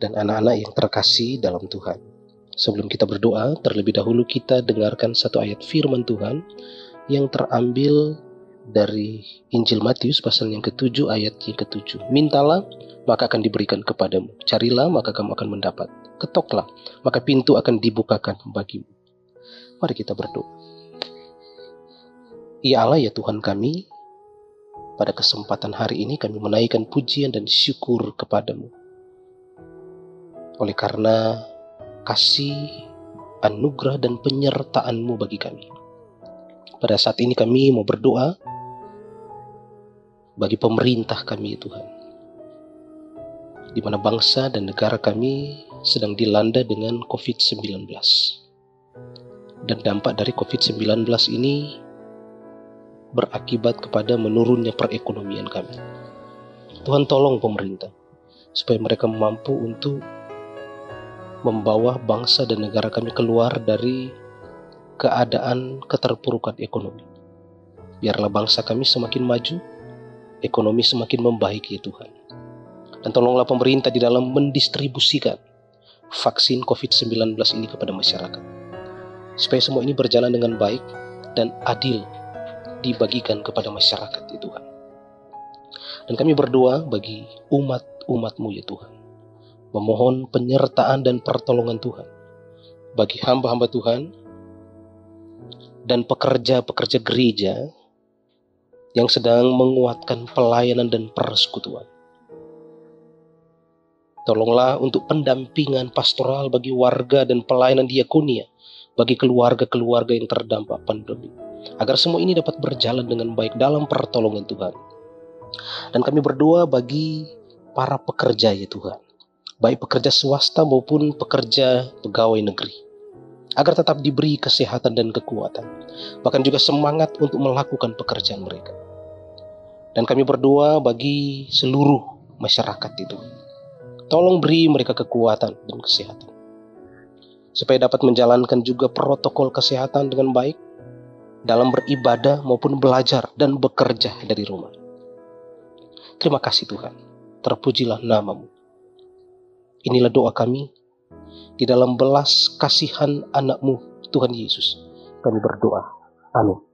dan anak-anak yang terkasih dalam Tuhan. Sebelum kita berdoa, terlebih dahulu kita dengarkan satu ayat firman Tuhan yang terambil dari Injil Matius pasal yang ketujuh ayat yang ketujuh. Mintalah, maka akan diberikan kepadamu. Carilah, maka kamu akan mendapat. Ketoklah, maka pintu akan dibukakan bagimu. Mari kita berdoa. Ya Allah ya Tuhan kami, pada kesempatan hari ini kami menaikkan pujian dan syukur kepadamu. Oleh karena kasih, anugerah dan penyertaanmu bagi kami. Pada saat ini kami mau berdoa bagi pemerintah kami Tuhan. Di mana bangsa dan negara kami sedang dilanda dengan COVID-19. Dan dampak dari COVID-19 ini berakibat kepada menurunnya perekonomian kami. Tuhan tolong pemerintah supaya mereka mampu untuk membawa bangsa dan negara kami keluar dari keadaan keterpurukan ekonomi. Biarlah bangsa kami semakin maju, ekonomi semakin membaik ya Tuhan. Dan tolonglah pemerintah di dalam mendistribusikan vaksin COVID-19 ini kepada masyarakat. Supaya semua ini berjalan dengan baik dan adil dibagikan kepada masyarakat ya Tuhan. Dan kami berdoa bagi umat-umatmu ya Tuhan. Memohon penyertaan dan pertolongan Tuhan. Bagi hamba-hamba Tuhan dan pekerja-pekerja gereja yang sedang menguatkan pelayanan dan persekutuan. Tolonglah untuk pendampingan pastoral bagi warga dan pelayanan diakonia bagi keluarga-keluarga yang terdampak pandemi. Agar semua ini dapat berjalan dengan baik dalam pertolongan Tuhan. Dan kami berdoa bagi para pekerja ya Tuhan. Baik pekerja swasta maupun pekerja pegawai negeri. Agar tetap diberi kesehatan dan kekuatan. Bahkan juga semangat untuk melakukan pekerjaan mereka. Dan kami berdoa bagi seluruh masyarakat itu. Tolong beri mereka kekuatan dan kesehatan. Supaya dapat menjalankan juga protokol kesehatan dengan baik dalam beribadah maupun belajar dan bekerja dari rumah. Terima kasih Tuhan. Terpujilah namamu. Inilah doa kami di dalam belas kasihan anakmu Tuhan Yesus. Kami berdoa. Amin.